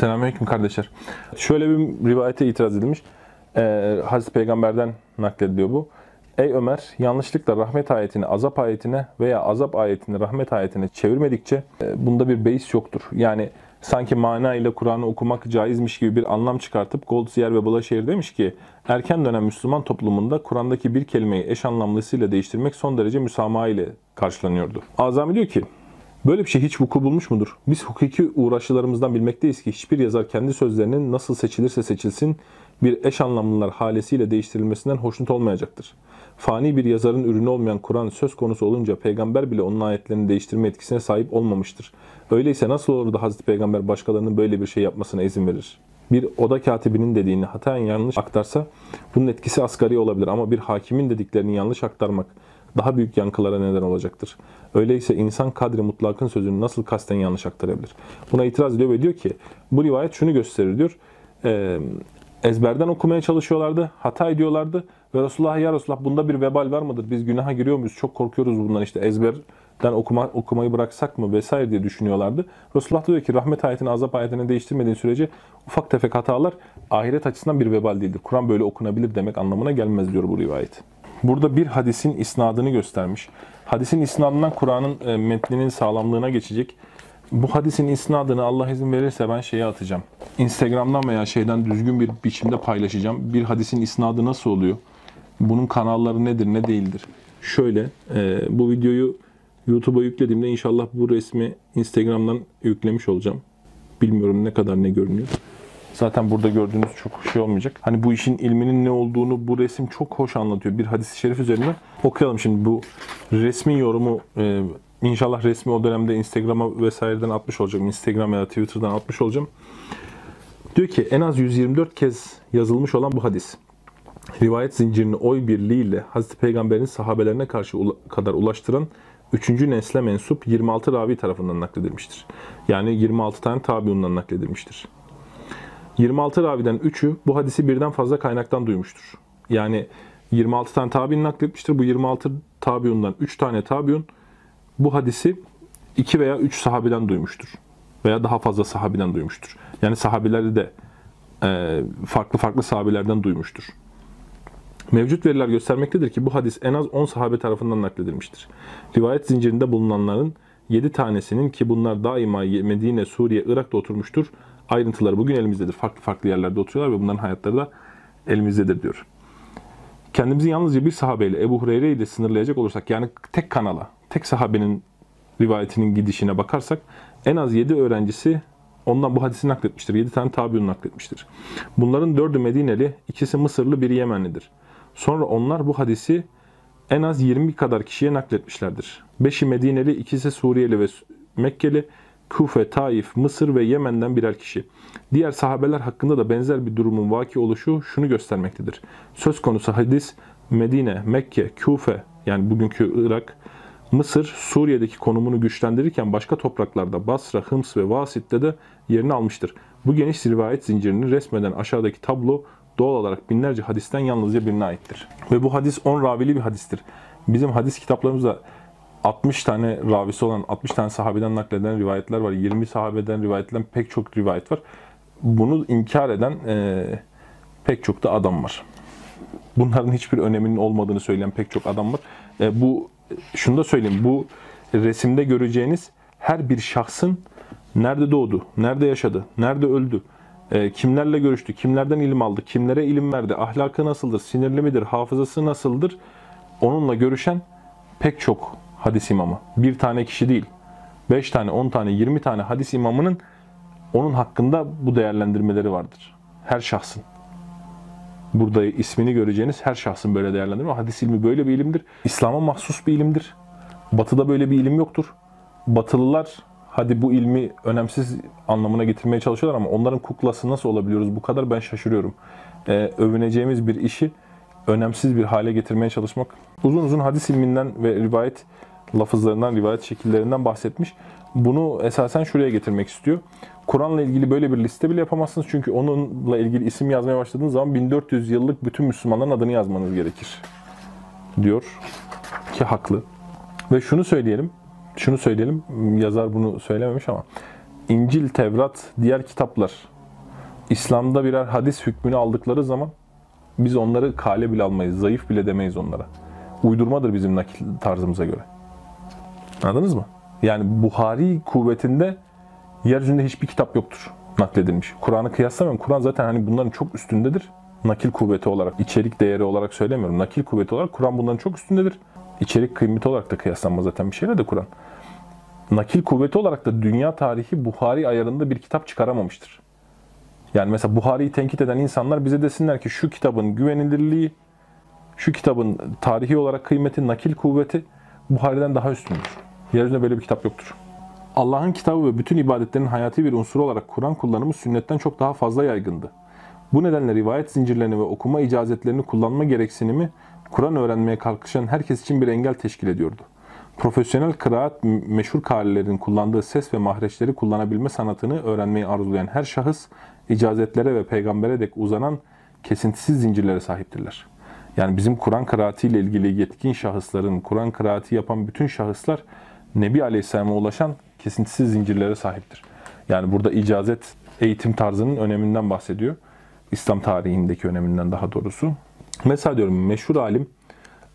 Selamünaleyküm kardeşler. Şöyle bir rivayete itiraz edilmiş. Ee, Hazreti Peygamber'den naklediliyor bu. Ey Ömer, yanlışlıkla rahmet ayetini azap ayetine veya azap ayetini rahmet ayetine çevirmedikçe e, bunda bir beis yoktur. Yani sanki mana ile Kur'an'ı okumak caizmiş gibi bir anlam çıkartıp Goldziyer ve Bulaşehir demiş ki erken dönem Müslüman toplumunda Kur'an'daki bir kelimeyi eş anlamlısıyla değiştirmek son derece müsamaha ile karşılanıyordu. Azami diyor ki Böyle bir şey hiç vuku bulmuş mudur? Biz hukuki uğraşılarımızdan bilmekteyiz ki hiçbir yazar kendi sözlerinin nasıl seçilirse seçilsin bir eş anlamlılar halesiyle değiştirilmesinden hoşnut olmayacaktır. Fani bir yazarın ürünü olmayan Kur'an söz konusu olunca peygamber bile onun ayetlerini değiştirme etkisine sahip olmamıştır. Öyleyse nasıl olur da Hazreti Peygamber başkalarının böyle bir şey yapmasına izin verir? Bir oda katibinin dediğini hataen yanlış aktarsa bunun etkisi asgari olabilir ama bir hakimin dediklerini yanlış aktarmak daha büyük yankılara neden olacaktır. Öyleyse insan kadri mutlakın sözünü nasıl kasten yanlış aktarabilir? Buna itiraz ediyor ve diyor ki bu rivayet şunu gösterir diyor. Ezberden okumaya çalışıyorlardı, hata ediyorlardı ve Resulullah ya Resulullah bunda bir vebal var mıdır? Biz günaha giriyor muyuz? Çok korkuyoruz bundan işte ezberden okuma, okumayı bıraksak mı vesaire diye düşünüyorlardı. Resulullah diyor ki rahmet ayetini azap ayetini değiştirmediğin sürece ufak tefek hatalar ahiret açısından bir vebal değildir. Kur'an böyle okunabilir demek anlamına gelmez diyor bu rivayet. Burada bir hadisin isnadını göstermiş. Hadisin isnadından Kur'an'ın e, metninin sağlamlığına geçecek. Bu hadisin isnadını Allah izin verirse ben şeye atacağım. Instagram'dan veya şeyden düzgün bir biçimde paylaşacağım. Bir hadisin isnadı nasıl oluyor? Bunun kanalları nedir, ne değildir? Şöyle, e, bu videoyu YouTube'a yüklediğimde inşallah bu resmi Instagram'dan yüklemiş olacağım. Bilmiyorum ne kadar ne görünüyor. Zaten burada gördüğünüz çok şey olmayacak. Hani bu işin ilminin ne olduğunu bu resim çok hoş anlatıyor. Bir hadis-i şerif üzerinden okuyalım şimdi bu resmin yorumu e, inşallah resmi o dönemde Instagram'a vesaireden atmış olacağım. Instagram ya da Twitter'dan atmış olacağım. Diyor ki en az 124 kez yazılmış olan bu hadis. Rivayet zincirini oy birliğiyle Hazreti Peygamber'in sahabelerine karşı ula- kadar ulaştıran 3. nesle mensup 26 ravi tarafından nakledilmiştir. Yani 26 tane tabiundan nakledilmiştir. 26 raviden 3'ü bu hadisi birden fazla kaynaktan duymuştur. Yani 26 tane tabi'in nakletmiştir. Bu 26 tabiundan 3 tane tabiun bu hadisi 2 veya 3 sahabeden duymuştur. Veya daha fazla sahabeden duymuştur. Yani sahabeleri de e, farklı farklı sahabelerden duymuştur. Mevcut veriler göstermektedir ki bu hadis en az 10 sahabe tarafından nakledilmiştir. Rivayet zincirinde bulunanların 7 tanesinin ki bunlar daima Medine, Suriye, Irak'ta oturmuştur. Ayrıntıları bugün elimizdedir. Farklı farklı yerlerde oturuyorlar ve bunların hayatları da elimizdedir diyor. Kendimizi yalnızca bir sahabeyle Ebu Hureyre ile sınırlayacak olursak yani tek kanala, tek sahabenin rivayetinin gidişine bakarsak en az 7 öğrencisi ondan bu hadisi nakletmiştir. 7 tane tabiun nakletmiştir. Bunların 4'ü Medineli, ikisi Mısırlı, biri Yemenlidir. Sonra onlar bu hadisi en az 20 kadar kişiye nakletmişlerdir. 5'i Medineli, ikisi Suriyeli ve Mekkeli, Kufe, Taif, Mısır ve Yemen'den birer kişi. Diğer sahabeler hakkında da benzer bir durumun vaki oluşu şunu göstermektedir. Söz konusu hadis Medine, Mekke, Kufe yani bugünkü Irak, Mısır, Suriye'deki konumunu güçlendirirken başka topraklarda Basra, Hıms ve Vasit'te de yerini almıştır. Bu geniş rivayet zincirini resmeden aşağıdaki tablo doğal olarak binlerce hadisten yalnızca birine aittir. Ve bu hadis 10 ravili bir hadistir. Bizim hadis kitaplarımızda 60 tane ravisi olan, 60 tane sahabeden nakleden rivayetler var. 20 sahabeden rivayet edilen pek çok rivayet var. Bunu inkar eden e, pek çok da adam var. Bunların hiçbir öneminin olmadığını söyleyen pek çok adam var. E, bu şunu da söyleyeyim. Bu resimde göreceğiniz her bir şahsın nerede doğdu, nerede yaşadı, nerede öldü, e, kimlerle görüştü, kimlerden ilim aldı, kimlere ilim verdi, ahlakı nasıldır, sinirli midir, hafızası nasıldır, onunla görüşen pek çok hadis imamı. Bir tane kişi değil. 5 tane, 10 tane, 20 tane hadis imamının onun hakkında bu değerlendirmeleri vardır. Her şahsın. Burada ismini göreceğiniz her şahsın böyle değerlendirme. Hadis ilmi böyle bir ilimdir. İslam'a mahsus bir ilimdir. Batı'da böyle bir ilim yoktur. Batılılar hadi bu ilmi önemsiz anlamına getirmeye çalışıyorlar ama onların kuklası nasıl olabiliyoruz bu kadar ben şaşırıyorum. Ee, övüneceğimiz bir işi önemsiz bir hale getirmeye çalışmak. Uzun uzun hadis ilminden ve rivayet lafızlarından, rivayet şekillerinden bahsetmiş. Bunu esasen şuraya getirmek istiyor. Kur'an'la ilgili böyle bir liste bile yapamazsınız. Çünkü onunla ilgili isim yazmaya başladığınız zaman 1400 yıllık bütün Müslümanların adını yazmanız gerekir. Diyor ki haklı. Ve şunu söyleyelim, şunu söyleyelim, yazar bunu söylememiş ama İncil, Tevrat, diğer kitaplar İslam'da birer hadis hükmünü aldıkları zaman biz onları kale bile almayız, zayıf bile demeyiz onlara. Uydurmadır bizim nakil tarzımıza göre. Anladınız mı? Yani Buhari kuvvetinde yeryüzünde hiçbir kitap yoktur nakledilmiş. Kur'an'ı kıyaslamıyorum. Kur'an zaten hani bunların çok üstündedir. Nakil kuvveti olarak, içerik değeri olarak söylemiyorum. Nakil kuvveti olarak Kur'an bunların çok üstündedir. İçerik kıymeti olarak da kıyaslanmaz zaten bir şeyle de Kur'an. Nakil kuvveti olarak da dünya tarihi Buhari ayarında bir kitap çıkaramamıştır. Yani mesela Buhari'yi tenkit eden insanlar bize desinler ki şu kitabın güvenilirliği, şu kitabın tarihi olarak kıymeti, nakil kuvveti Buhari'den daha üstündür. Yeryüzünde böyle bir kitap yoktur. Allah'ın kitabı ve bütün ibadetlerin hayati bir unsuru olarak Kur'an kullanımı sünnetten çok daha fazla yaygındı. Bu nedenle rivayet zincirlerini ve okuma icazetlerini kullanma gereksinimi Kur'an öğrenmeye kalkışan herkes için bir engel teşkil ediyordu. Profesyonel kıraat meşhur kâlilerin kullandığı ses ve mahreçleri kullanabilme sanatını öğrenmeyi arzulayan her şahıs icazetlere ve peygambere dek uzanan kesintisiz zincirlere sahiptirler. Yani bizim Kur'an kıraatiyle ilgili yetkin şahısların, Kur'an kıraati yapan bütün şahıslar Nebi Aleyhisselam'a ulaşan kesintisiz zincirlere sahiptir. Yani burada icazet eğitim tarzının öneminden bahsediyor. İslam tarihindeki öneminden daha doğrusu. Mesela diyorum meşhur alim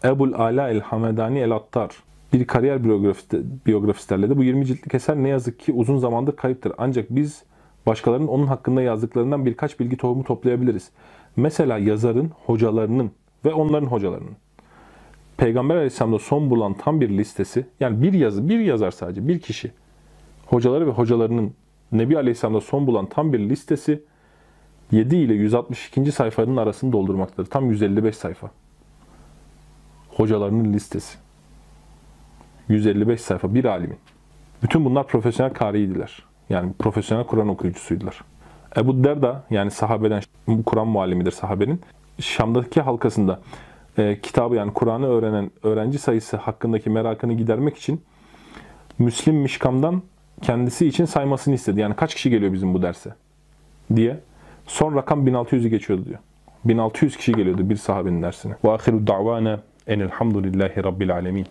Ebul Ala el Hamedani el Attar bir kariyer biyografisi, biyografisi derledi. Bu 20 ciltlik eser ne yazık ki uzun zamandır kayıptır. Ancak biz başkalarının onun hakkında yazdıklarından birkaç bilgi tohumu toplayabiliriz. Mesela yazarın, hocalarının ve onların hocalarının Peygamber Aleyhisselam'da son bulan tam bir listesi, yani bir yazı, bir yazar sadece, bir kişi, hocaları ve hocalarının Nebi Aleyhisselam'da son bulan tam bir listesi 7 ile 162. sayfanın arasını doldurmaktadır. Tam 155 sayfa. Hocalarının listesi. 155 sayfa bir alimin. Bütün bunlar profesyonel kariydiler. Yani profesyonel Kur'an okuyucusuydular. Ebu Derda yani sahabeden, Kur'an muallimidir sahabenin. Şam'daki halkasında e, kitabı yani Kur'an'ı öğrenen öğrenci sayısı hakkındaki merakını gidermek için Müslim Mişkam'dan kendisi için saymasını istedi. Yani kaç kişi geliyor bizim bu derse diye. Son rakam 1600'ü geçiyordu diyor. 1600 kişi geliyordu bir sahabenin dersine. Ve ahiru da'vana enelhamdülillahi rabbil alemin.